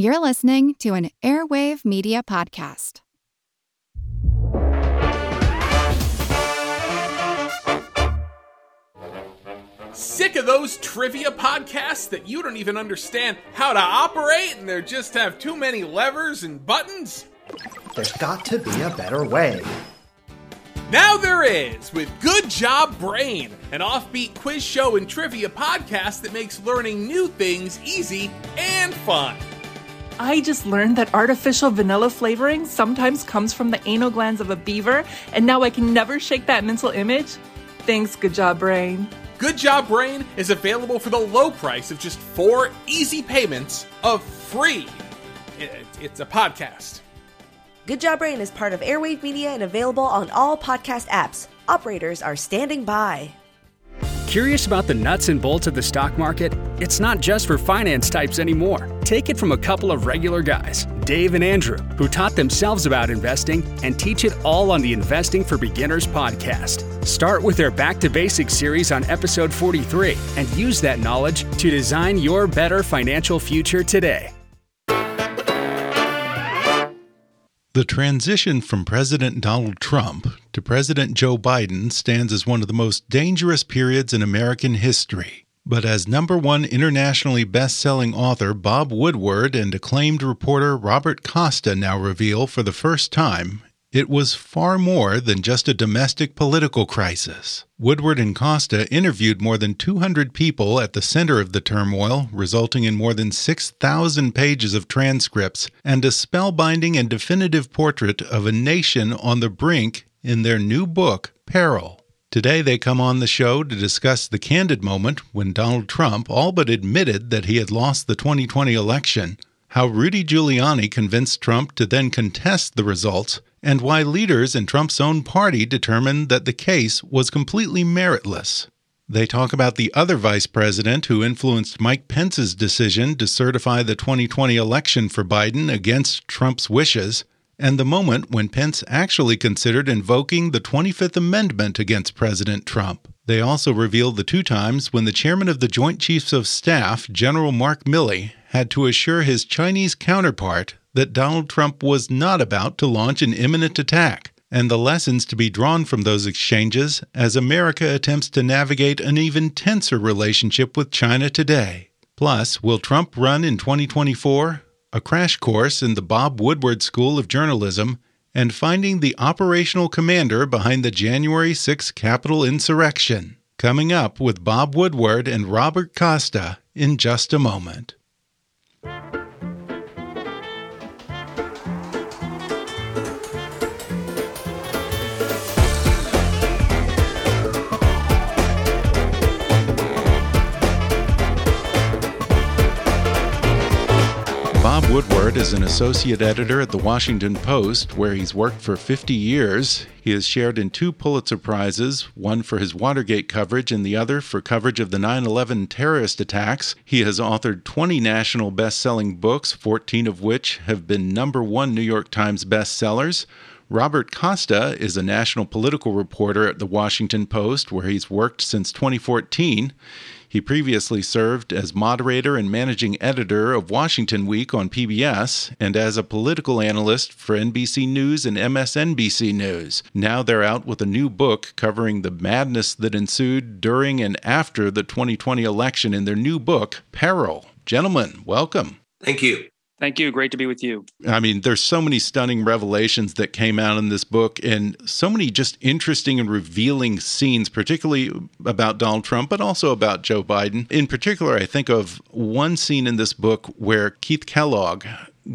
You're listening to an Airwave Media Podcast. Sick of those trivia podcasts that you don't even understand how to operate and they just have too many levers and buttons? There's got to be a better way. Now there is with Good Job Brain, an offbeat quiz show and trivia podcast that makes learning new things easy and fun. I just learned that artificial vanilla flavoring sometimes comes from the anal glands of a beaver, and now I can never shake that mental image. Thanks, Good Job Brain. Good Job Brain is available for the low price of just four easy payments of free. It- It's a podcast. Good Job Brain is part of Airwave Media and available on all podcast apps. Operators are standing by. Curious about the nuts and bolts of the stock market? It's not just for finance types anymore. Take it from a couple of regular guys, Dave and Andrew, who taught themselves about investing and teach it all on the Investing for Beginners podcast. Start with their Back to Basics series on episode 43 and use that knowledge to design your better financial future today. The transition from President Donald Trump to President Joe Biden stands as one of the most dangerous periods in American history. But as number one internationally best selling author Bob Woodward and acclaimed reporter Robert Costa now reveal for the first time, it was far more than just a domestic political crisis. Woodward and Costa interviewed more than 200 people at the center of the turmoil, resulting in more than 6,000 pages of transcripts and a spellbinding and definitive portrait of a nation on the brink in their new book, Peril. Today, they come on the show to discuss the candid moment when Donald Trump all but admitted that he had lost the 2020 election, how Rudy Giuliani convinced Trump to then contest the results, and why leaders in Trump's own party determined that the case was completely meritless. They talk about the other vice president who influenced Mike Pence's decision to certify the 2020 election for Biden against Trump's wishes, and the moment when Pence actually considered invoking the 25th Amendment against President Trump. They also revealed the two times when the chairman of the Joint Chiefs of Staff, General Mark Milley, had to assure his Chinese counterpart that Donald Trump was not about to launch an imminent attack, and the lessons to be drawn from those exchanges as America attempts to navigate an even tenser relationship with China today. Plus, will Trump run in 2024? A crash course in the Bob Woodward School of Journalism, and finding the operational commander behind the January 6 Capitol insurrection. Coming up with Bob Woodward and Robert Costa in just a moment. Bob Woodward is an associate editor at the Washington Post, where he's worked for 50 years. He has shared in two Pulitzer Prizes, one for his Watergate coverage and the other for coverage of the 9 11 terrorist attacks. He has authored 20 national best selling books, 14 of which have been number one New York Times bestsellers. Robert Costa is a national political reporter at the Washington Post, where he's worked since 2014. He previously served as moderator and managing editor of Washington Week on PBS and as a political analyst for NBC News and MSNBC News. Now they're out with a new book covering the madness that ensued during and after the 2020 election in their new book, Peril. Gentlemen, welcome. Thank you. Thank you. Great to be with you. I mean, there's so many stunning revelations that came out in this book and so many just interesting and revealing scenes, particularly about Donald Trump, but also about Joe Biden. In particular, I think of one scene in this book where Keith Kellogg,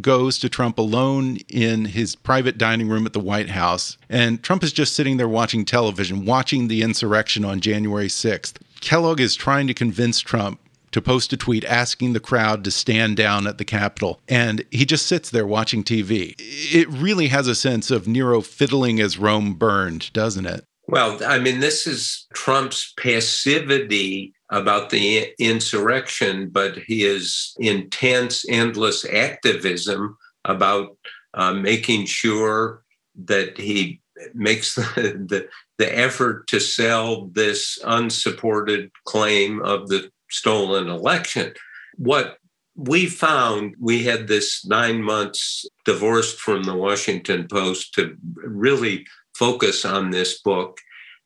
goes to Trump alone in his private dining room at the White House. And Trump is just sitting there watching television, watching the insurrection on January 6th. Kellogg is trying to convince Trump to post a tweet asking the crowd to stand down at the Capitol. And he just sits there watching TV. It really has a sense of Nero fiddling as Rome burned, doesn't it? Well, I mean, this is Trump's passivity about the insurrection, but his intense, endless activism about uh, making sure that he makes the, the, the effort to sell this unsupported claim of the stolen election. What we found, we had this nine months divorced from the Washington Post to really focus on this book.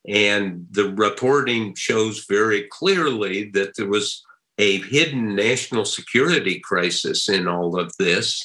And the reporting shows very clearly that there was a hidden national security crisis in all of this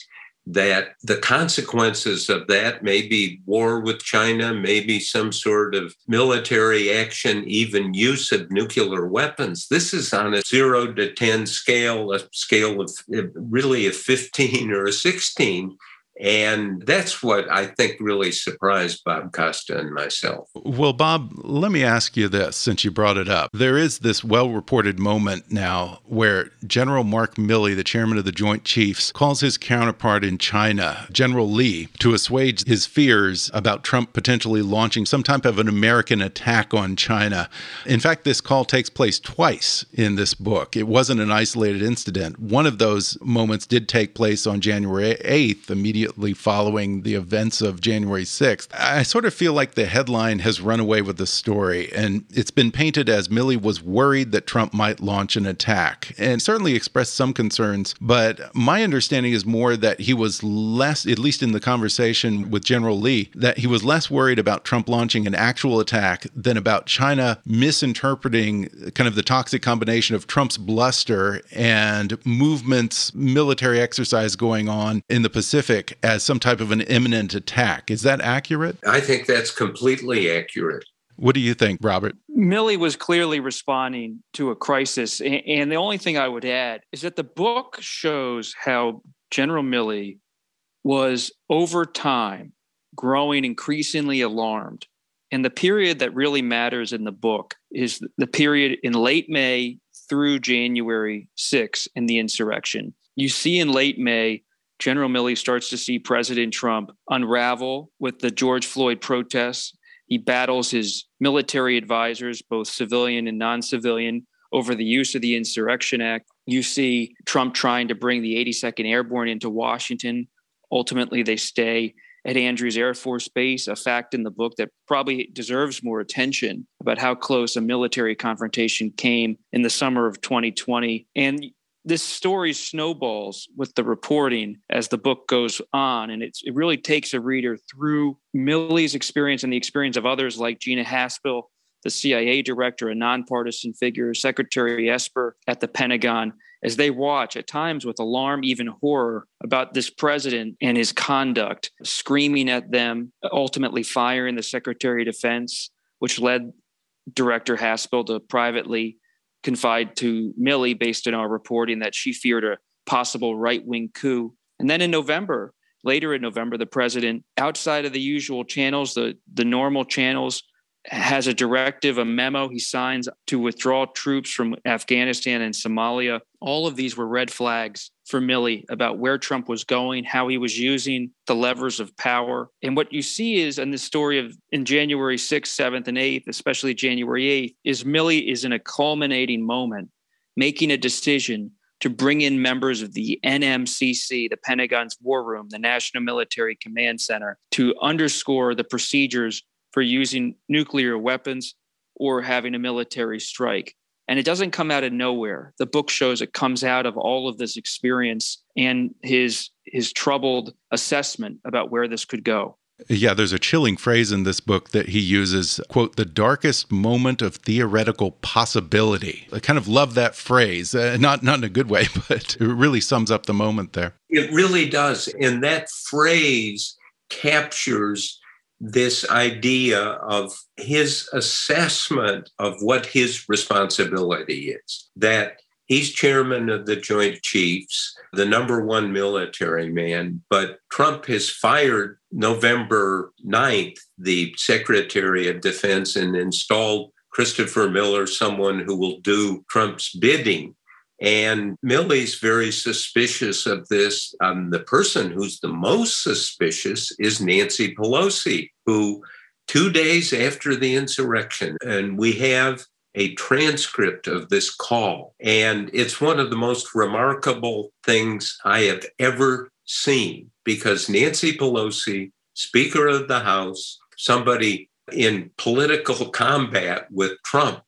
that the consequences of that may be war with China, maybe some sort of military action, even use of nuclear weapons. This is on a zero to 10 scale, a scale of really a 15 or a 16. And that's what I think really surprised Bob Costa and myself. Well, Bob, let me ask you this since you brought it up. There is this well reported moment now where General Mark Milley, the chairman of the Joint Chiefs, calls his counterpart in China, General Li, to assuage his fears about Trump potentially launching some type of an American attack on China. In fact, this call takes place twice in this book. It wasn't an isolated incident. One of those moments did take place on January 8th, immediately immediately following the events of January 6th. I sort of feel like the headline has run away with the story, and it's been painted as Milley was worried that Trump might launch an attack, and certainly expressed some concerns. But my understanding is more that he was less, at least in the conversation with General Li, that he was less worried about Trump launching an actual attack than about China misinterpreting kind of the toxic combination of Trump's bluster and movements, military exercise going on in the Pacific as some type of an imminent attack. Is that accurate? I think that's completely accurate. What do you think, Robert? Milley was clearly responding to a crisis. And the only thing I would add is that the book shows how General Milley was over time growing increasingly alarmed. And the period that really matters in the book is the period in late May through January 6 in the insurrection. You see in late May General Milley starts to see President Trump unravel with the George Floyd protests. He battles his military advisors, both civilian and non civilian, over the use of the Insurrection Act. You see Trump trying to bring the 82nd Airborne into Washington. Ultimately, they stay at Andrews Air Force Base, a fact in the book that probably deserves more attention about how close a military confrontation came in the summer of 2020. And this story snowballs with the reporting as the book goes on and it really takes a reader through Milley's experience and the experience of others like gina haspel the cia director a nonpartisan figure secretary esper at the pentagon as they watch at times with alarm even horror about this president and his conduct screaming at them ultimately firing the secretary of defense which led director haspel to privately confide to Milley based on our reporting that she feared a possible right wing coup. And then in November, later in November, the president, outside of the usual channels, the, the normal channels, has a directive, a memo he signs to withdraw troops from Afghanistan and Somalia. All of these were red flags for Milley about where Trump was going, how he was using the levers of power. And what you see is in the story of in January 6th, 7th, and 8th, especially January 8th, is Milley is in a culminating moment, making a decision to bring in members of the NMCC, the Pentagon's War Room, the National Military Command Center, to underscore the procedures for using nuclear weapons or having a military strike. And it doesn't come out of nowhere. The book shows it comes out of all of this experience and his his troubled assessment about where this could go. Yeah, there's a chilling phrase in this book that he uses, quote, the darkest moment of theoretical possibility. I kind of love that phrase, uh, not not in a good way, but it really sums up the moment there. It really does. And that phrase captures this idea of his assessment of what his responsibility is that he's chairman of the Joint Chiefs, the number one military man, but Trump has fired November 9th the Secretary of Defense and installed Christopher Miller, someone who will do Trump's bidding. And Milley's very suspicious of this. Um, the person who's the most suspicious is Nancy Pelosi, who two days after the insurrection, and we have a transcript of this call. And it's one of the most remarkable things I have ever seen because Nancy Pelosi, Speaker of the House, somebody in political combat with Trump,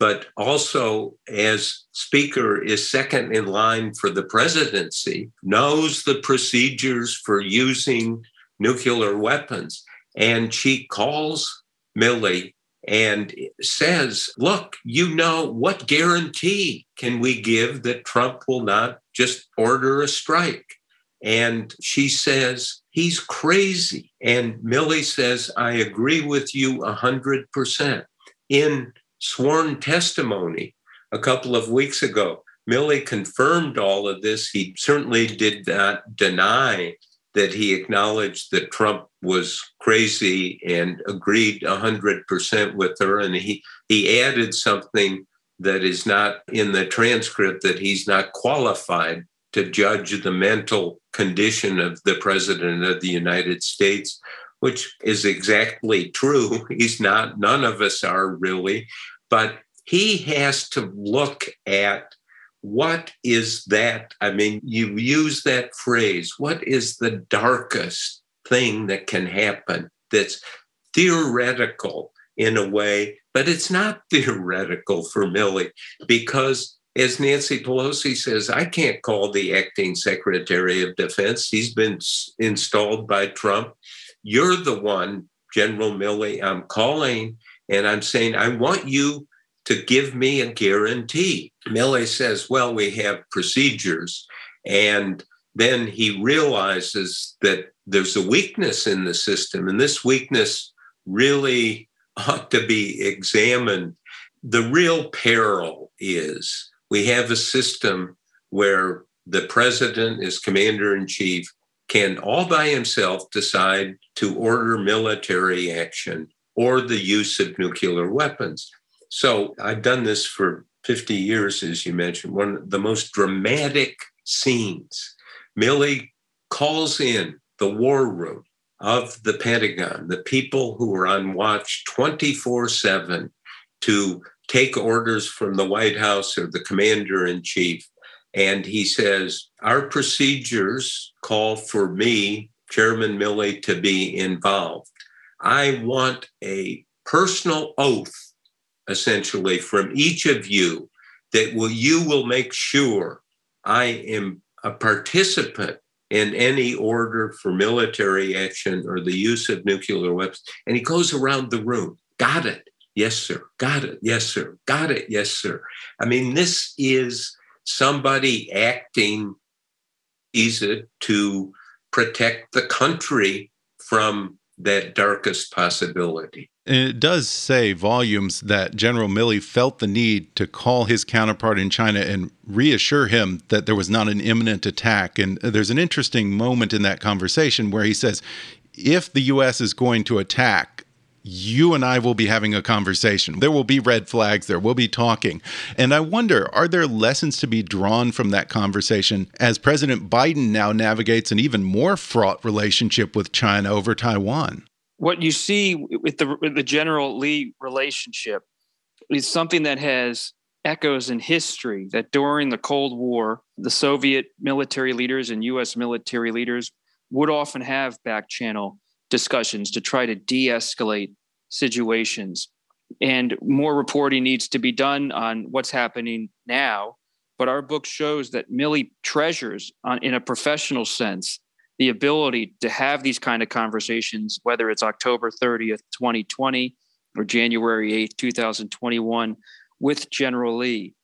but also as speaker is second in line for the presidency, knows the procedures for using nuclear weapons. And she calls Milley and says, Look, you know, what guarantee can we give that Trump will not just order a strike? And she says, He's crazy. And Milley says, I agree with you 100%. In sworn testimony a couple of weeks ago. Milley confirmed all of this. He certainly did not deny that he acknowledged that Trump was crazy and agreed 100% with her. And he, he added something that is not in the transcript that he's not qualified to judge the mental condition of the president of the United States which is exactly true. He's not, none of us are really, but he has to look at what is that? I mean, you use that phrase, what is the darkest thing that can happen that's theoretical in a way, but it's not theoretical for Milley because as Nancy Pelosi says, I can't call the acting Secretary of Defense. He's been installed by Trump. You're the one, General Milley, I'm calling and I'm saying, I want you to give me a guarantee. Milley says, Well, we have procedures. And then he realizes that there's a weakness in the system, and this weakness really ought to be examined. The real peril is we have a system where the president is commander in chief can all by himself decide to order military action or the use of nuclear weapons. So I've done this for 50 years, as you mentioned. One of the most dramatic scenes. Milley calls in the war room of the Pentagon, the people who are on watch 24 7 to take orders from the White House or the commander in chief and he says, Our procedures call for me, Chairman Milley, to be involved. I want a personal oath, essentially, from each of you that will, you will make sure I am a participant in any order for military action or the use of nuclear weapons. And he goes around the room. Got it. Yes, sir. Got it. Yes, sir. Got it. Yes, sir. I mean, this is somebody acting is it to protect the country from that darkest possibility. And it does say volumes that General Milley felt the need to call his counterpart in China and reassure him that there was not an imminent attack. And there's an interesting moment in that conversation where he says, if the U.S. is going to attack, you and I will be having a conversation. There will be red flags, there will be talking. And I wonder are there lessons to be drawn from that conversation as President Biden now navigates an even more fraught relationship with China over Taiwan? What you see with the, with the General Li relationship is something that has echoes in history that during the Cold War, the Soviet military leaders and US military leaders would often have back channel discussions to try to de escalate situations. And more reporting needs to be done on what's happening now. But our book shows that Milley treasures, on, in a professional sense, the ability to have these kind of conversations, whether it's October 30th, 2020 or January 8th, 2021, with General Li.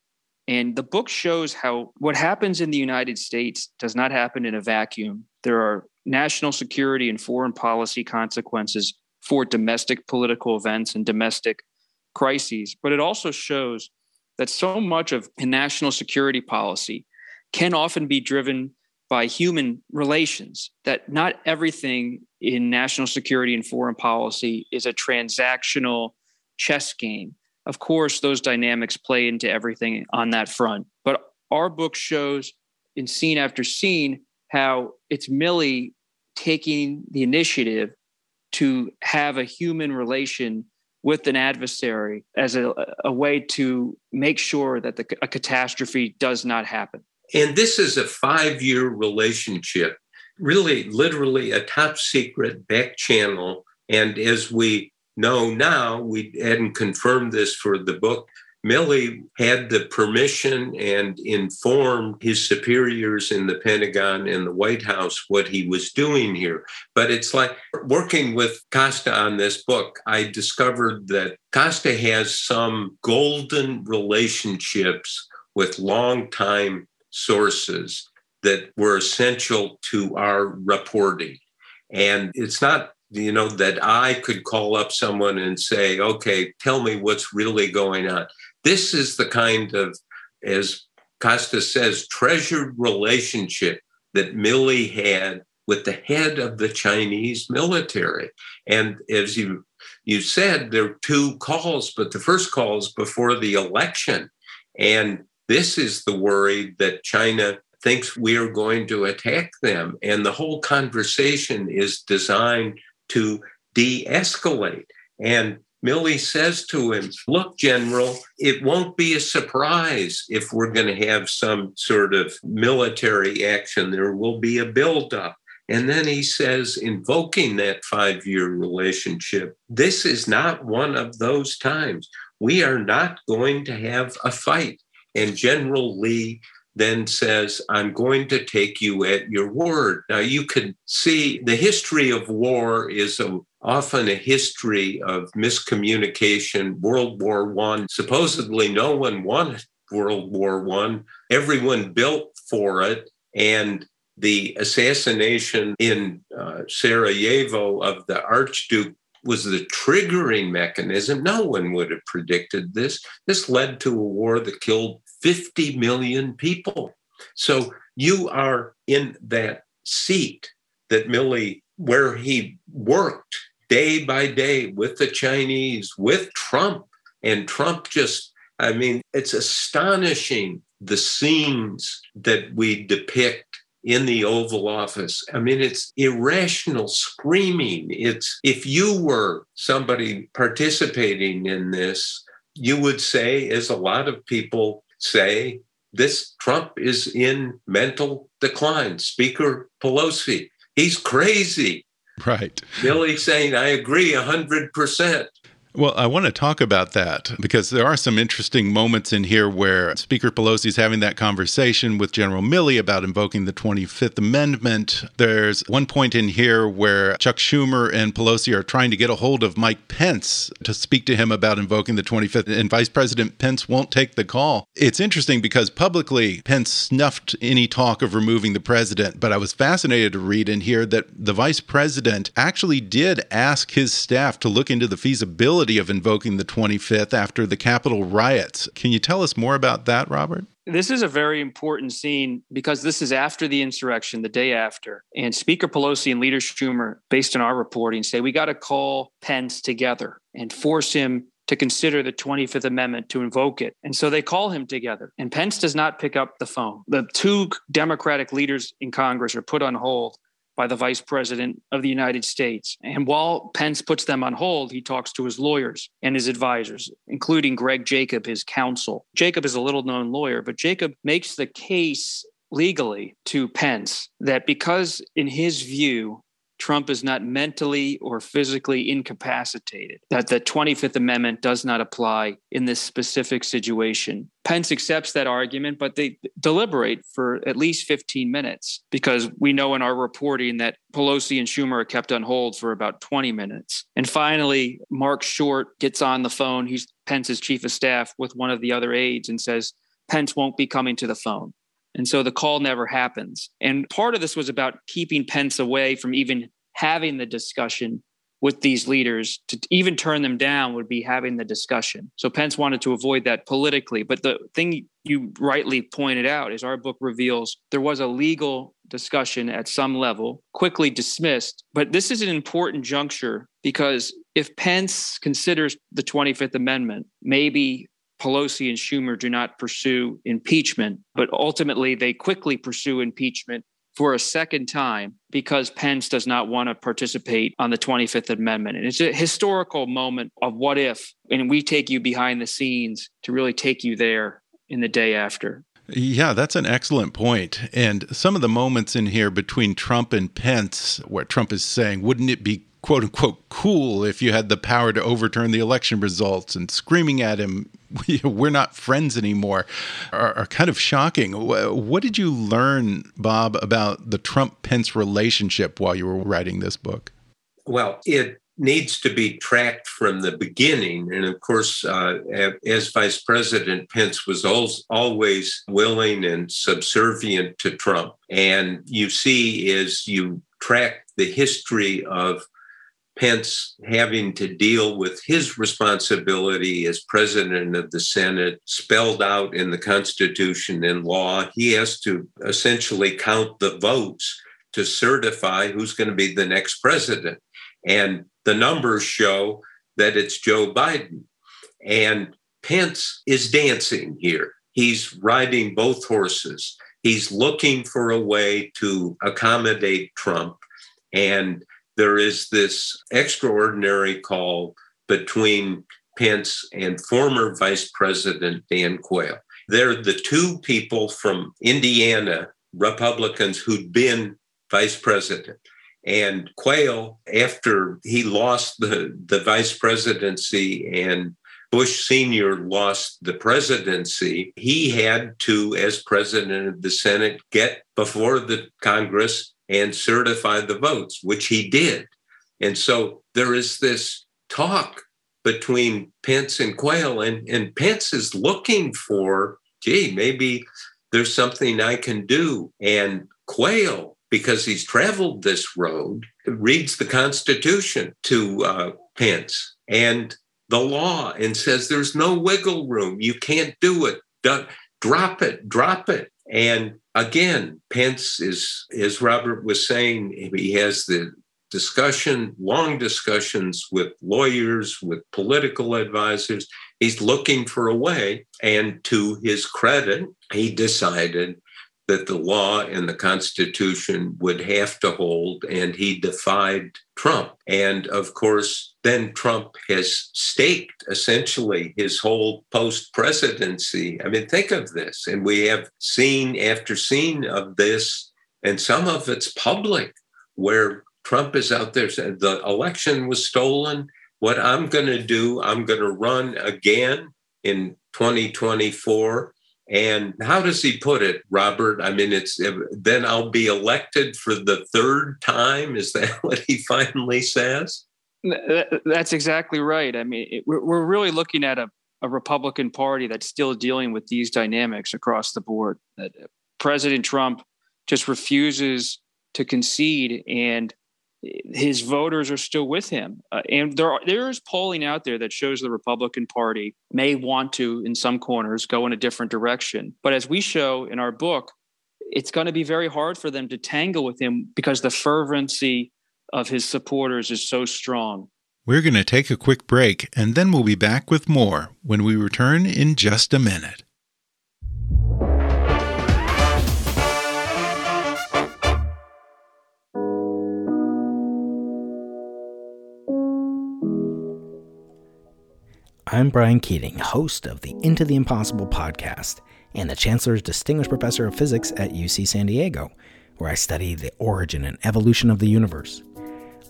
And the book shows how what happens in the United States does not happen in a vacuum. There are national security and foreign policy consequences for domestic political events and domestic crises. But it also shows that so much of national security policy can often be driven by human relations, that not everything in national security and foreign policy is a transactional chess game. Of course, those dynamics play into everything on that front. But our book shows in scene after scene how it's Milley taking the initiative to have a human relation with an adversary as a, a way to make sure that the, a catastrophe does not happen. And this is a five year relationship, really, literally a top secret back channel. And as we know now, we hadn't confirmed this for the book. Milley had the permission and informed his superiors in the Pentagon and the White House what he was doing here. But it's like working with Costa on this book, I discovered that Costa has some golden relationships with longtime sources that were essential to our reporting. And it's not, you know, that I could call up someone and say, okay, tell me what's really going on. This is the kind of, as Costa says, treasured relationship that Milley had with the head of the Chinese military. And as you you said, there are two calls, but the first call is before the election. And this is the worry that China thinks we are going to attack them. And the whole conversation is designed to de escalate. And Milley says to him, Look, General, it won't be a surprise if we're going to have some sort of military action. There will be a buildup. And then he says, invoking that five year relationship, this is not one of those times. We are not going to have a fight. And General Li then says, I'm going to take you at your word. Now, you can see the history of war is a, often a history of miscommunication. World War One, supposedly no one wanted World War One. Everyone built for it. And the assassination in uh, Sarajevo of the Archduke was the triggering mechanism. No one would have predicted this. This led to a war that killed 50 million people. So you are in that seat that Milley, where he worked day by day with the Chinese, with Trump. And Trump just, I mean, it's astonishing the scenes that we depict in the Oval Office. I mean, it's irrational screaming. It's if you were somebody participating in this, you would say, as a lot of people say, this Trump is in mental decline. Speaker Pelosi, he's crazy. Right. Milley saying, I agree 100%. Well, I want to talk about that because there are some interesting moments in here where Speaker Pelosi is having that conversation with General Milley about invoking the 25th Amendment. There's one point in here where Chuck Schumer and Pelosi are trying to get a hold of Mike Pence to speak to him about invoking the 25th, and Vice President Pence won't take the call. It's interesting because publicly, Pence snuffed any talk of removing the president, but I was fascinated to read in here that the vice president actually did ask his staff to look into the feasibility of invoking the 25th after the Capitol riots. Can you tell us more about that, Robert? This is a very important scene because this is after the insurrection, the day after. And Speaker Pelosi and Leader Schumer, based on our reporting, say we got to call Pence together and force him to consider the 25th Amendment to invoke it. And so they call him together. And Pence does not pick up the phone. The two Democratic leaders in Congress are put on hold by the vice president of the United States. And while Pence puts them on hold, he talks to his lawyers and his advisors, including Greg Jacob, his counsel. Jacob is a little known lawyer, but Jacob makes the case legally to Pence that because, in his view, Trump is not mentally or physically incapacitated, that the 25th Amendment does not apply in this specific situation. Pence accepts that argument, but they deliberate for at least 15 minutes because we know in our reporting that Pelosi and Schumer are kept on hold for about 20 minutes. And finally, Mark Short gets on the phone. He's Pence's chief of staff with one of the other aides and says, Pence won't be coming to the phone. And so the call never happens. And part of this was about keeping Pence away from even having the discussion with these leaders to even turn them down would be having the discussion. So Pence wanted to avoid that politically. But the thing you rightly pointed out is our book reveals there was a legal discussion at some level, quickly dismissed. But this is an important juncture because if Pence considers the 25th Amendment, maybe Pelosi and Schumer do not pursue impeachment, but ultimately they quickly pursue impeachment for a second time because Pence does not want to participate on the 25th Amendment. And it's a historical moment of what if, and we take you behind the scenes to really take you there in the day after. Yeah, that's an excellent point. And some of the moments in here between Trump and Pence, where Trump is saying, wouldn't it be quote unquote cool if you had the power to overturn the election results and screaming at him, we're not friends anymore, are, are, kind of shocking. What did you learn, Bob, about the Trump Pence relationship while you were writing this book? Well, it needs to be tracked from the beginning. And of course, uh, as Vice President, Pence was always willing and subservient to Trump. And you see, as you track the history of Pence having to deal with his responsibility as president of the Senate, spelled out in the Constitution and law. He has to essentially count the votes to certify who's going to be the next president. And the numbers show that it's Joe Biden. And Pence is dancing here. He's riding both horses. He's looking for a way to accommodate Trump. And there is this extraordinary call between Pence and former Vice President Dan Quayle. They're the two people from Indiana, Republicans, who'd been vice president. And Quayle, after he lost the, the vice presidency and Bush Sr. lost the presidency, he had to, as president of the Senate, get before the Congress and certify the votes, which he did. And so there is this talk between Pence and Quayle, and, and Pence is looking for, gee, maybe there's something I can do. And Quayle, because he's traveled this road, reads the Constitution to uh, Pence and the law and says there's no wiggle room. You can't do it. Drop it, drop it. And again, Pence is, as Robert was saying, he has the discussion, long discussions with lawyers, with political advisors. He's looking for a way. And to his credit, he decided that the law and the Constitution would have to hold, and he defied Trump. And of course, then Trump has staked essentially his whole post presidency. I mean, think of this. And we have seen after scene of this, and some of it's public, where Trump is out there saying the election was stolen. What I'm going to do, I'm going to run again in 2024 and how does he put it, Robert? I mean, it's then I'll be elected for the third time. Is that what he finally says? That's exactly right. I mean, we're really looking at a, a Republican Party that's still dealing with these dynamics across the board. That uh, President Trump just refuses to concede and his voters are still with him. Uh, and there are, there is polling out there that shows the Republican Party may want to, in some corners, go in a different direction. But as we show in our book, it's going to be very hard for them to tangle with him because the fervency of his supporters is so strong. We're going to take a quick break and then we'll be back with more when we return in just a minute. I'm Brian Keating, host of the Into the Impossible podcast, and the Chancellor's Distinguished Professor of Physics at UC San Diego, where I study the origin and evolution of the universe.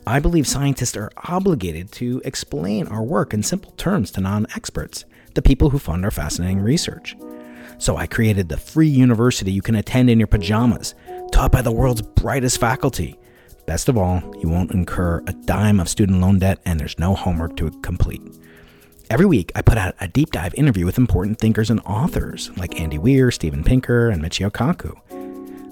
I believe scientists are obligated to explain our work in simple terms to non experts, the people who fund our fascinating research. So I created the free university you can attend in your pajamas, taught by the world's brightest faculty. Best of all, you won't incur a dime of student loan debt and there's no homework to complete. Every week, I put out a deep dive interview with important thinkers and authors like Andy Weir, Steven Pinker, and Michio Kaku.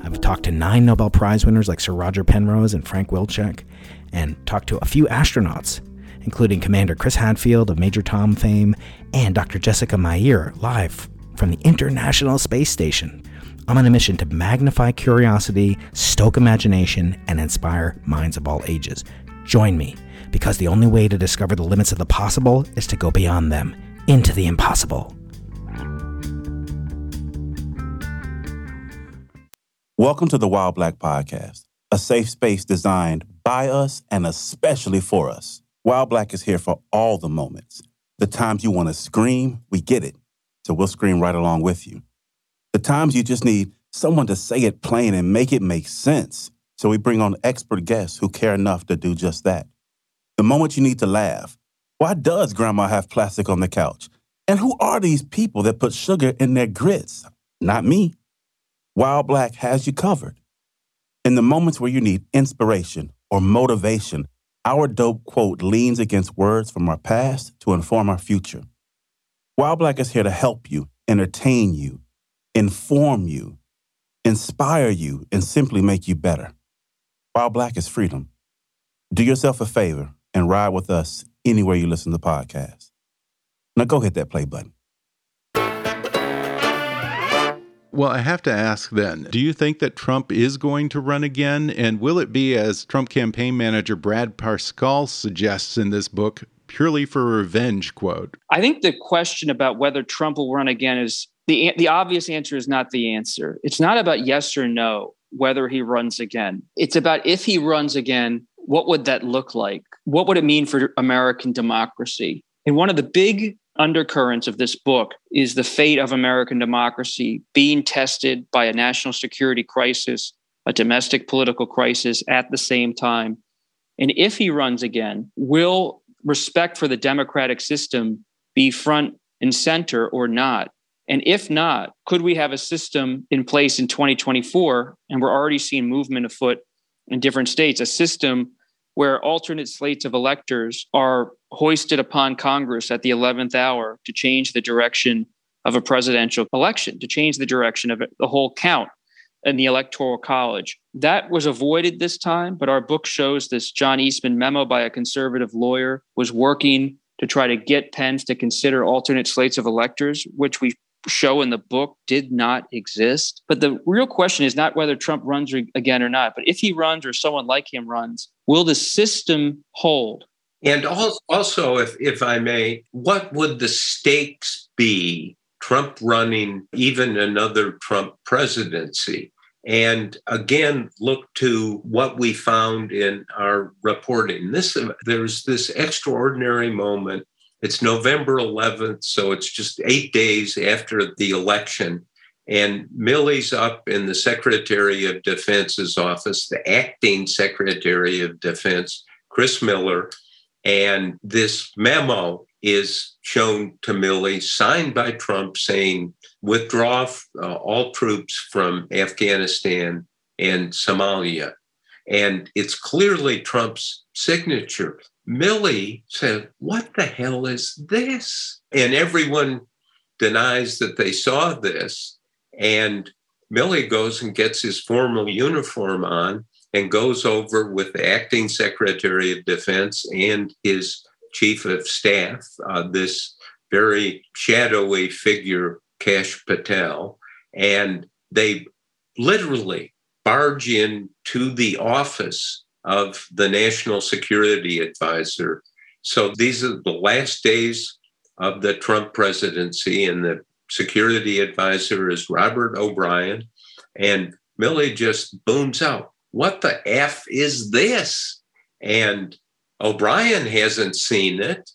I've talked to nine Nobel Prize winners like Sir Roger Penrose and Frank Wilczek, and talked to a few astronauts, including Commander Chris Hadfield of Major Tom fame and Dr. Jessica Meir, live from the International Space Station. I'm on a mission to magnify curiosity, stoke imagination, and inspire minds of all ages. Join me because the only way to discover the limits of the possible is to go beyond them into the impossible. Welcome to the Wild Black Podcast, a safe space designed by us and especially for us. Wild Black is here for all the moments. The times you want to scream, we get it. So we'll scream right along with you. The times you just need someone to say it plain and make it make sense. So we bring on expert guests who care enough to do just that. The moment you need to laugh. Why does grandma have plastic on the couch? And who are these people that put sugar in their grits? Not me. Wild Black has you covered. In the moments where you need inspiration or motivation, our dope quote leans against words from our past to inform our future. Wild Black is here to help you, entertain you, inform you, inspire you, and simply make you better. Wild Black is freedom. Do yourself a favor and ride with us anywhere you listen to podcasts. Now go hit that play button. Well, I have to ask then do you think that Trump is going to run again? And will it be, as Trump campaign manager Brad Parscale suggests in this book, purely for revenge? Quote. I think the question about whether Trump will run again is the, the obvious answer is not the answer. It's not about yes or no, whether he runs again. It's about if he runs again, what would that look like? What would it mean for American democracy? And one of the big undercurrents of this book is the fate of American democracy being tested by a national security crisis, a domestic political crisis at the same time. And if he runs again, will respect for the democratic system be front and center or not? And if not, could we have a system in place in 2024? And we're already seeing movement afoot in different states, a system where alternate slates of electors are hoisted upon Congress at the 11th hour to change the direction of a presidential election, to change the direction of the whole count in the electoral college. That was avoided this time, but our book shows this John Eastman memo by a conservative lawyer was working to try to get Pence to consider alternate slates of electors, which we show in the book did not exist. But the real question is not whether Trump runs again or not, but if he runs or someone like him runs, will the system hold? And also, if, if I may, what would the stakes be Trump running even another Trump presidency? And again, look to what we found in our reporting. This there's this extraordinary moment it's November 11th, so it's just eight days after the election. And Milley's up in the Secretary of Defense's office, the acting Secretary of Defense, Chris Miller. And this memo is shown to Milley, signed by Trump, saying, withdraw uh, all troops from Afghanistan and Somalia. And it's clearly Trump's signature. Milley said, What the hell is this? And everyone denies that they saw this. And Milley goes and gets his formal uniform on and goes over with the acting Secretary of Defense and his chief of staff, uh, this very shadowy figure, Kash Patel. And they literally barge in to the office of the National Security Advisor. So these are the last days of the Trump presidency, and the security advisor is Robert O'Brien. And Milley just booms out, What the F is this? And O'Brien hasn't seen it.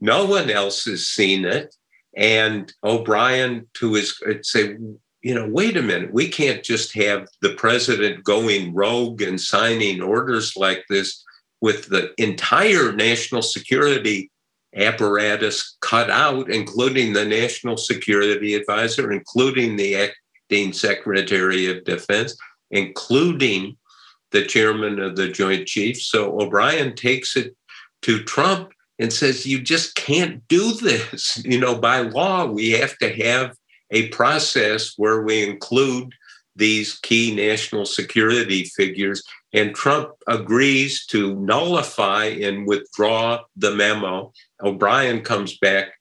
No one else has seen it. And O'Brien, to his say, you know, wait a minute, we can't just have the president going rogue and signing orders like this with the entire national security apparatus cut out, including the national security advisor, including the acting secretary of defense, including the chairman of the Joint Chiefs. So O'Brien takes it to Trump and says, You just can't do this. You know, by law, we have to have a process where we include these key national security figures. And Trump agrees to nullify and withdraw the memo. O'Brien comes back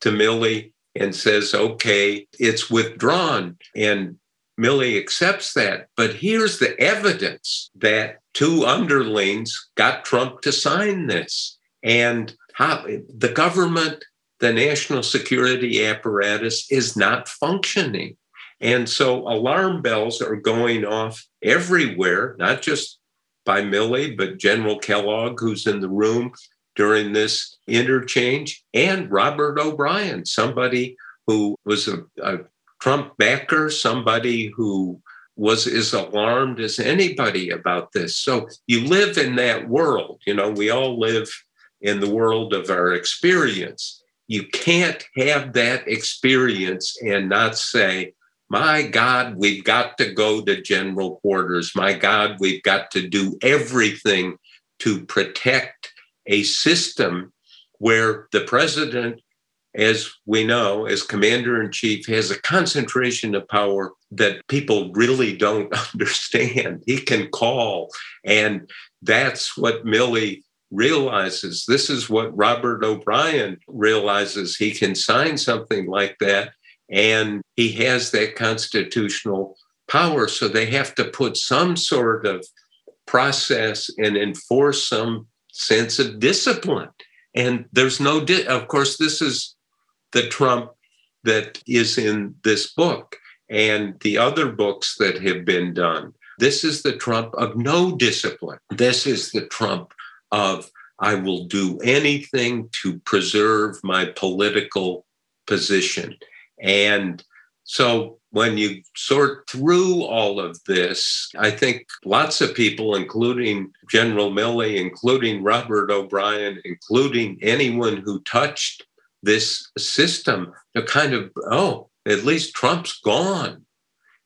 to Milley and says, okay, it's withdrawn. And Milley accepts that. But here's the evidence that two underlings got Trump to sign this. And how, the government, the national security apparatus is not functioning. And so alarm bells are going off everywhere, not just by Milley, but General Kellogg, who's in the room during this interchange, and Robert O'Brien, somebody who was a, a Trump backer, somebody who was as alarmed as anybody about this. So you live in that world. You know, we all live in the world of our experience. You can't have that experience and not say, my God, we've got to go to general quarters. My God, we've got to do everything to protect a system where the president as we know, as commander in chief, has a concentration of power that people really don't understand. He can call, and that's what Milley realizes. This is what Robert O'Brien realizes. He can sign something like that, and he has that constitutional power. So they have to put some sort of process and enforce some sense of discipline. And there's no, di- of course, this is the Trump that is in this book and the other books that have been done. This is the Trump of no discipline. This is the Trump of I will do anything to preserve my political position. And so when you sort through all of this, I think lots of people, including General Milley, including Robert O'Brien, including anyone who touched this system to kind of, oh, at least Trump's gone.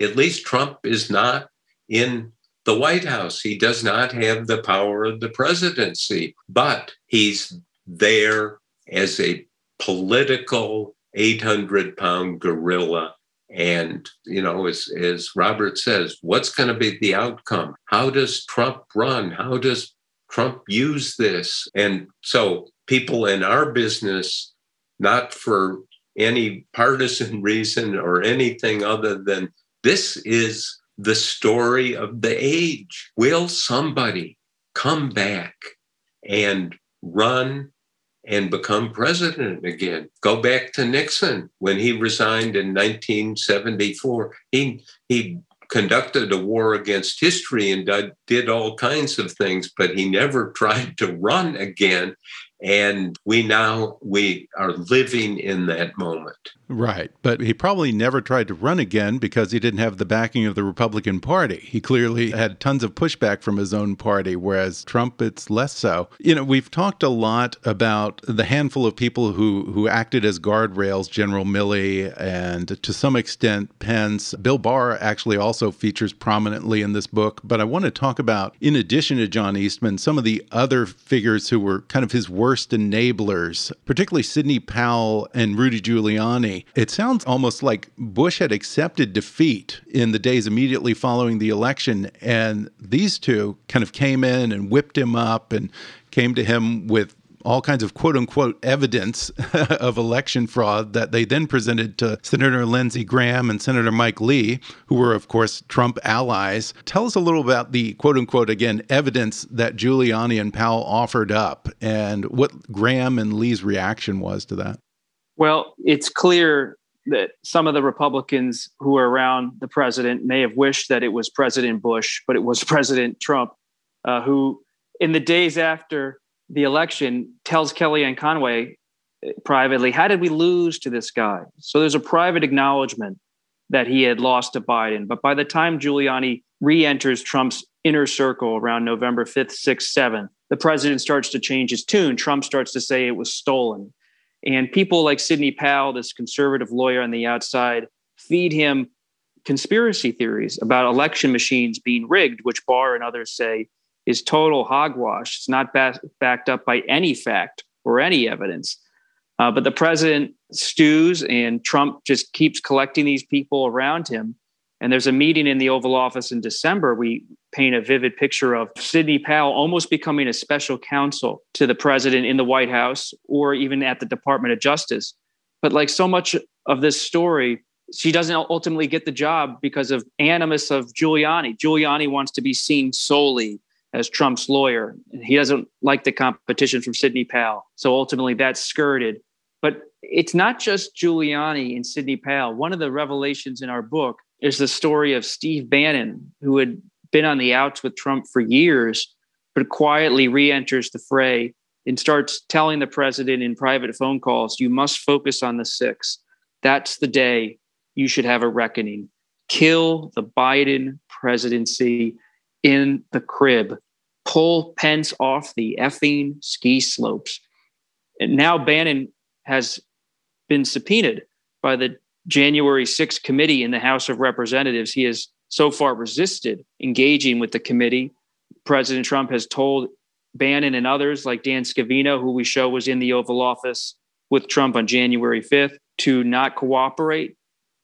At least Trump is not in the White House. He does not have the power of the presidency, but he's there as a political 800 pound gorilla. And, you know, as, as Robert says, what's going to be the outcome? How does Trump run? How does Trump use this? And so people in our business not for any partisan reason or anything other than this is the story of the age. Will somebody come back and run and become president again? Go back to Nixon when he resigned in 1974. He, he conducted a war against history and did all kinds of things, but he never tried to run again and we now we are living in that moment right. But he probably never tried to run again because he didn't have the backing of the republican party. He clearly had tons of pushback from his own party whereas trump it's less so. You know we've talked a lot about the handful of people who who acted as guardrails general milley and to some extent pence. Bill barr actually also features prominently in this book. But i want to talk about in addition to john eastman some of the other figures who were kind of his worst enablers, particularly Sidney Powell and Rudy Giuliani. It sounds almost like Bush had accepted defeat in the days immediately following the election, and these two kind of came in and whipped him up and came to him with all kinds of quote unquote evidence of election fraud that they then presented to Senator Lindsey Graham and Senator Mike Lee, who were, of course, Trump allies. Tell us a little about the quote unquote, again, evidence that Giuliani and Powell offered up and what Graham and Lee's reaction was to that. Well, it's clear that some of the Republicans who were around the president may have wished that it was President Bush, but it was President Trump uh, who, in the days after the election tells Kellyanne Conway privately, how did we lose to this guy? So there's a private acknowledgement that he had lost to Biden. But by the time Giuliani re enters Trump's inner circle around November 5th, 6th, 7th, the president starts to change his tune. Trump starts to say it was stolen. And people like Sidney Powell, this conservative lawyer on the outside, feed him conspiracy theories about election machines being rigged, which Barr and others say is total hogwash. It's not ba- backed up by any fact or any evidence. Uh, but the president stews, and Trump just keeps collecting these people around him. And there's a meeting in the Oval Office in December. We paint a vivid picture of Sidney Powell almost becoming a special counsel to the president in the White House or even at the Department of Justice. But like so much of this story, she doesn't ultimately get the job because of animus of Giuliani. Giuliani wants to be seen solely as Trump's lawyer. He doesn't like the competition from Sidney Powell. So ultimately that's skirted. But it's not just Giuliani and Sidney Powell. One of the revelations in our book is the story of Steve Bannon, who had been on the outs with Trump for years, but quietly re enters the fray and starts telling the president in private phone calls, You must focus on the six. That's the day you should have a reckoning. Kill the Biden presidency in the crib. Pull Pence off the effing ski slopes. And now Bannon has been subpoenaed by the January 6th committee in the House of Representatives. He has so far resisted engaging with the committee. President Trump has told Bannon and others, like Dan Scavino, who we show was in the Oval Office with Trump on January 5th, to not cooperate.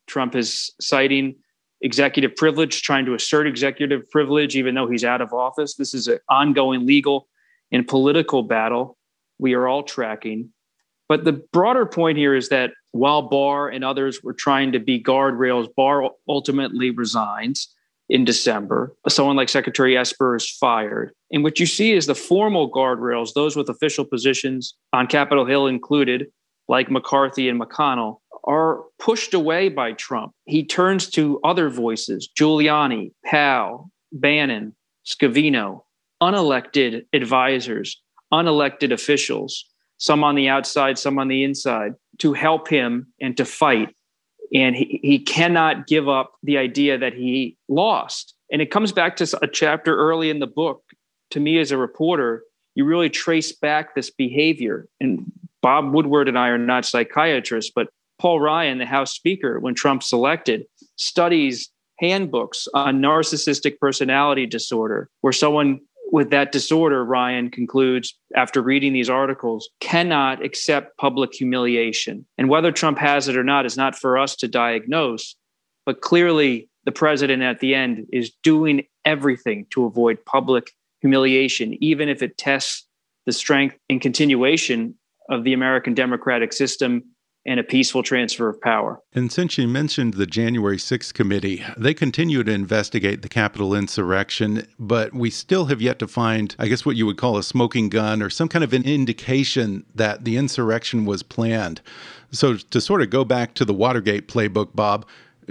Trump is citing executive privilege, trying to assert executive privilege, even though he's out of office. This is an ongoing legal and political battle we are all tracking. But the broader point here is that while Barr and others were trying to be guardrails, Barr ultimately resigns in December. Someone like Secretary Esper is fired. And what you see is the formal guardrails, those with official positions on Capitol Hill included, like McCarthy and McConnell, are pushed away by Trump. He turns to other voices Giuliani, Powell, Bannon, Scavino, unelected advisors, unelected officials, some on the outside, some on the inside, to help him and to fight. And he, he cannot give up the idea that he lost. And it comes back to a chapter early in the book. To me, as a reporter, you really trace back this behavior. And Bob Woodward and I are not psychiatrists, but Paul Ryan, the House Speaker, when Trump selected, studies handbooks on narcissistic personality disorder, where someone with that disorder, Ryan concludes after reading these articles, cannot accept public humiliation. And whether Trump has it or not is not for us to diagnose, but clearly the president at the end is doing everything to avoid public humiliation, even if it tests the strength and continuation of the American democratic system and a peaceful transfer of power. And since you mentioned the January 6th committee, they continue to investigate the Capitol insurrection, but we still have yet to find, I guess, what you would call a smoking gun or some kind of an indication that the insurrection was planned. So, to sort of go back to the Watergate playbook, Bob,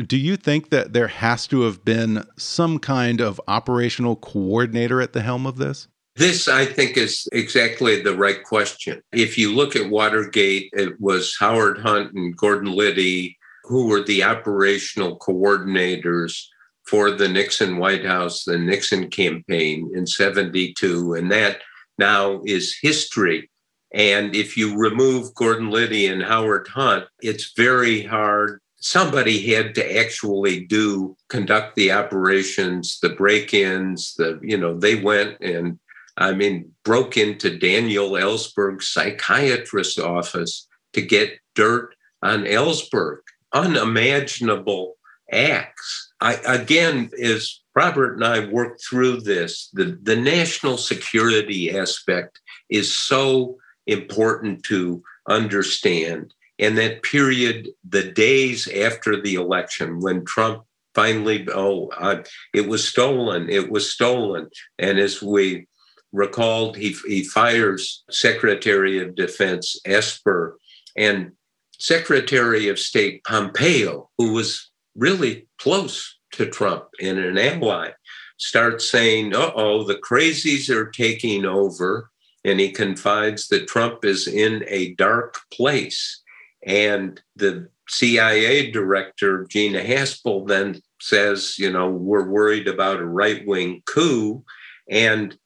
do you think that there has to have been some kind of operational coordinator at the helm of this? This, I think, is exactly the right question. If you look at Watergate, it was Howard Hunt and Gordon Liddy who were the operational coordinators for the Nixon White House, the Nixon campaign in 72. And that now is history. And if you remove Gordon Liddy and Howard Hunt, it's very hard. Somebody had to actually do conduct the operations, the break-ins, the you know they went and I mean, broke into Daniel Ellsberg's psychiatrist's office to get dirt on Ellsberg. Unimaginable acts. I, again, as Robert and I worked through this, the, the national security aspect is so important to understand. And that period, the days after the election, when Trump finally, oh, I, it was stolen, it was stolen. And as we recalled he, he fires Secretary of Defense Esper and Secretary of State Pompeo, who was really close to Trump and an ally, starts saying, uh oh, the crazies are taking over. and he confides that Trump is in a dark place. And the CIA director, Gina Haspel, then says, you know, we're worried about a right wing coup. And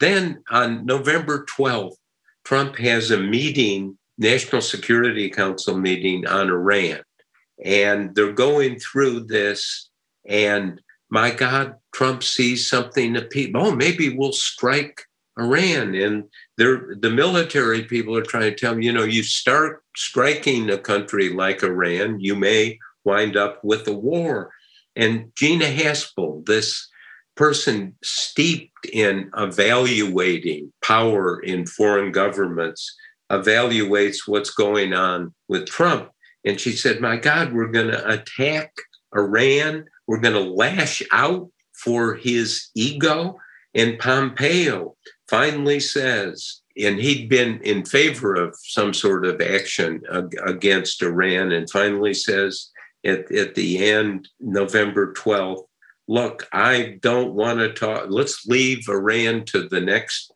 then on November 12th, Trump has a meeting, National Security Council meeting on Iran. And they're going through this. And my God, Trump sees something that people, oh, maybe we'll strike Iran. And the military people are trying to tell you know, you start striking a country like Iran, you may wind up with a war. And Gina Haspel, this person steeped in evaluating power in foreign governments, evaluates what's going on with Trump. And she said, My God, we're going to attack Iran. We're going to lash out for his ego. And Pompeo finally says, and he'd been in favor of some sort of action against Iran, and finally says at, at the end, November 12th, look, I don't want to talk, let's leave Iran to the next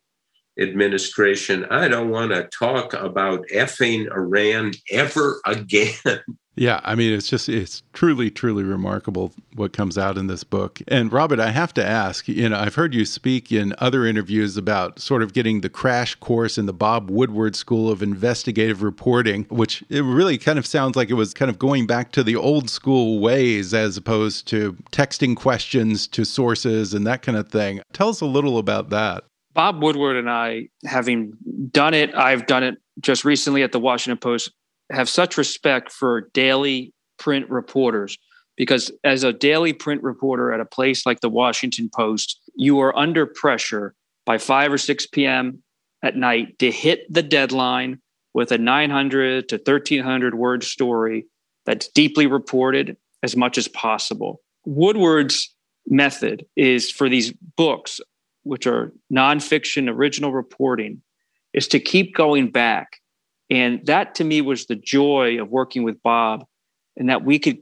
administration. I don't want to talk about effing Iran ever again. Yeah, I mean, it's just, it's truly, truly remarkable what comes out in this book. And Robert, I have to ask, you know, I've heard you speak in other interviews about sort of getting the crash course in the Bob Woodward School of Investigative Reporting, which it really kind of sounds like it was kind of going back to the old school ways as opposed to texting questions to sources and that kind of thing. Tell us a little about that. Bob Woodward and I, having done it, I've done it just recently at the Washington Post have such respect for daily print reporters because as a daily print reporter at a place like the Washington Post, you are under pressure by 5 or 6 p.m. at night to hit the deadline with a 900 to 1300 word story that's deeply reported as much as possible. Woodward's method is for these books, which are nonfiction original reporting, is to keep going back and that to me was the joy of working with Bob, and that we could,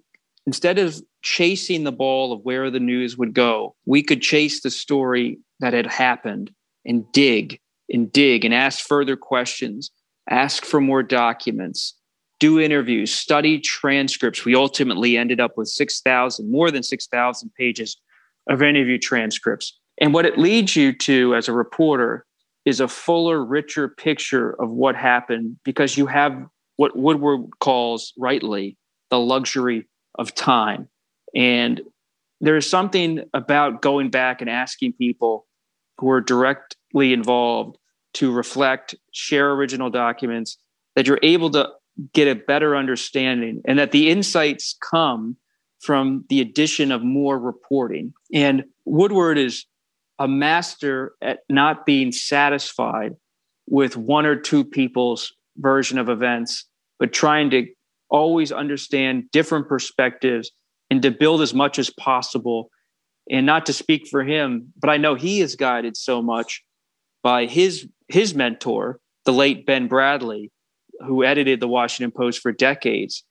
instead of chasing the ball of where the news would go, we could chase the story that had happened and dig and dig and ask further questions, ask for more documents, do interviews, study transcripts. We ultimately ended up with 6,000, more than 6,000 pages of interview transcripts. And what it leads you to as a reporter is a fuller, richer picture of what happened because you have what Woodward calls rightly the luxury of time. And there is something about going back and asking people who are directly involved to reflect, share original documents, that you're able to get a better understanding and that the insights come from the addition of more reporting. And Woodward is a master at not being satisfied with one or two people's version of events, but trying to always understand different perspectives and to build as much as possible. And not to speak for him, but I know he is guided so much by his his mentor, the late Ben Bradlee, who edited the Washington Post for decades,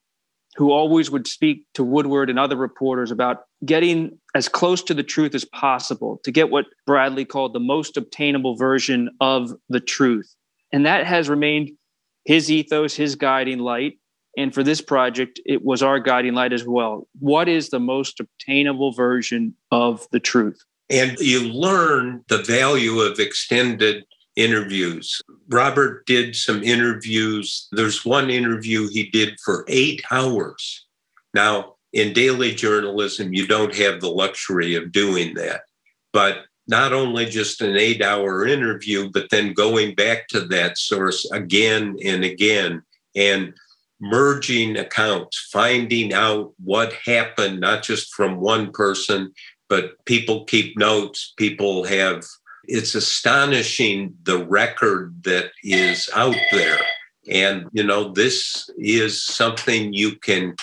who always would speak to Woodward and other reporters about getting as close to the truth as possible to get what Bradlee called the most obtainable version of the truth. And that has remained his ethos, his guiding light. And for this project, it was our guiding light as well. What is the most obtainable version of the truth? And you learn the value of extended interviews. Robert did some interviews. There's one interview he did for eight hours. Now, in daily journalism, you don't have the luxury of doing that. But not only just an eight hour interview, but then going back to that source again and again and merging accounts, finding out what happened, not just from one person, but people keep notes, people have. It's astonishing the record that is out there. And, you know, this is something you can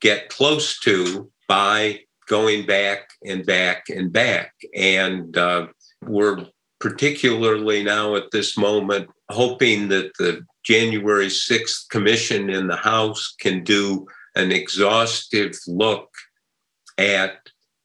get close to by going back and back and back. And uh, we're particularly now at this moment hoping that the January 6th commission in the House can do an exhaustive look at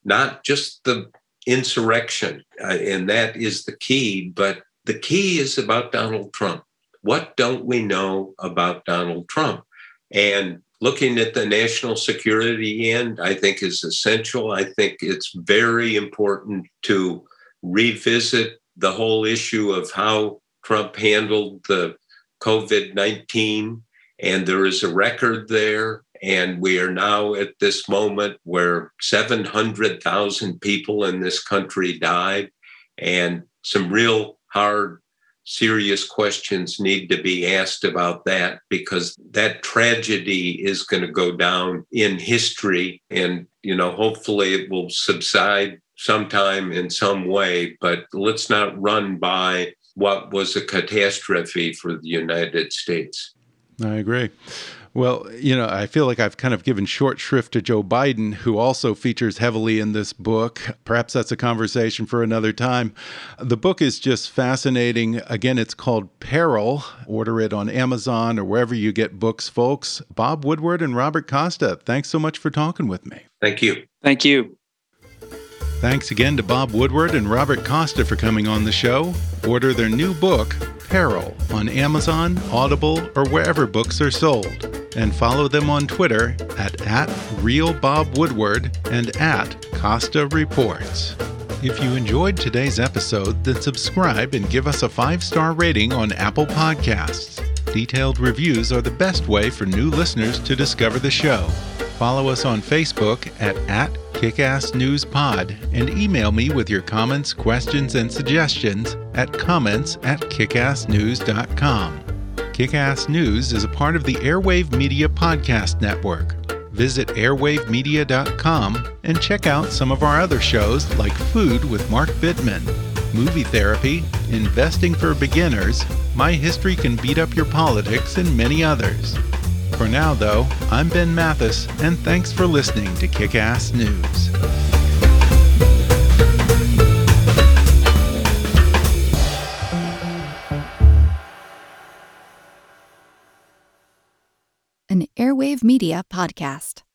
not just the insurrection, uh, and that is the key, but the key is about Donald Trump. What don't we know about Donald Trump? And looking at the national security end, I think is essential. I think it's very important to revisit the whole issue of how Trump handled the COVID 19. And there is a record there. And we are now at this moment where 700,000 people in this country died. And some real hard serious questions need to be asked about that because that tragedy is going to go down in history and you know hopefully it will subside sometime in some way but let's not run by what was a catastrophe for the United States. I agree well, you know, I feel like I've kind of given short shrift to Joe Biden, who also features heavily in this book. Perhaps that's a conversation for another time. The book is just fascinating. Again, it's called Peril. Order it on Amazon or wherever you get books, folks. Bob Woodward and Robert Costa, thanks so much for talking with me. Thank you. Thank you. Thanks again to Bob Woodward and Robert Costa for coming on the show. Order their new book, Peril, on Amazon, Audible, or wherever books are sold. And follow them on Twitter at, at RealBobWoodward and at Costa Reports. If you enjoyed today's episode, then subscribe and give us a five star rating on Apple Podcasts. Detailed reviews are the best way for new listeners to discover the show. Follow us on Facebook at, at kickassnewspod and email me with your comments, questions, and suggestions at comments at kickassnews.com. Kickass News is a part of the Airwave Media Podcast Network. Visit airwavemedia.com and check out some of our other shows like Food with Mark Bittman, Movie Therapy, Investing for Beginners, My History Can Beat Up Your Politics, and many others. For now, though, I'm Ben Mathis, and thanks for listening to Kick Ass News. Airwave Media Podcast.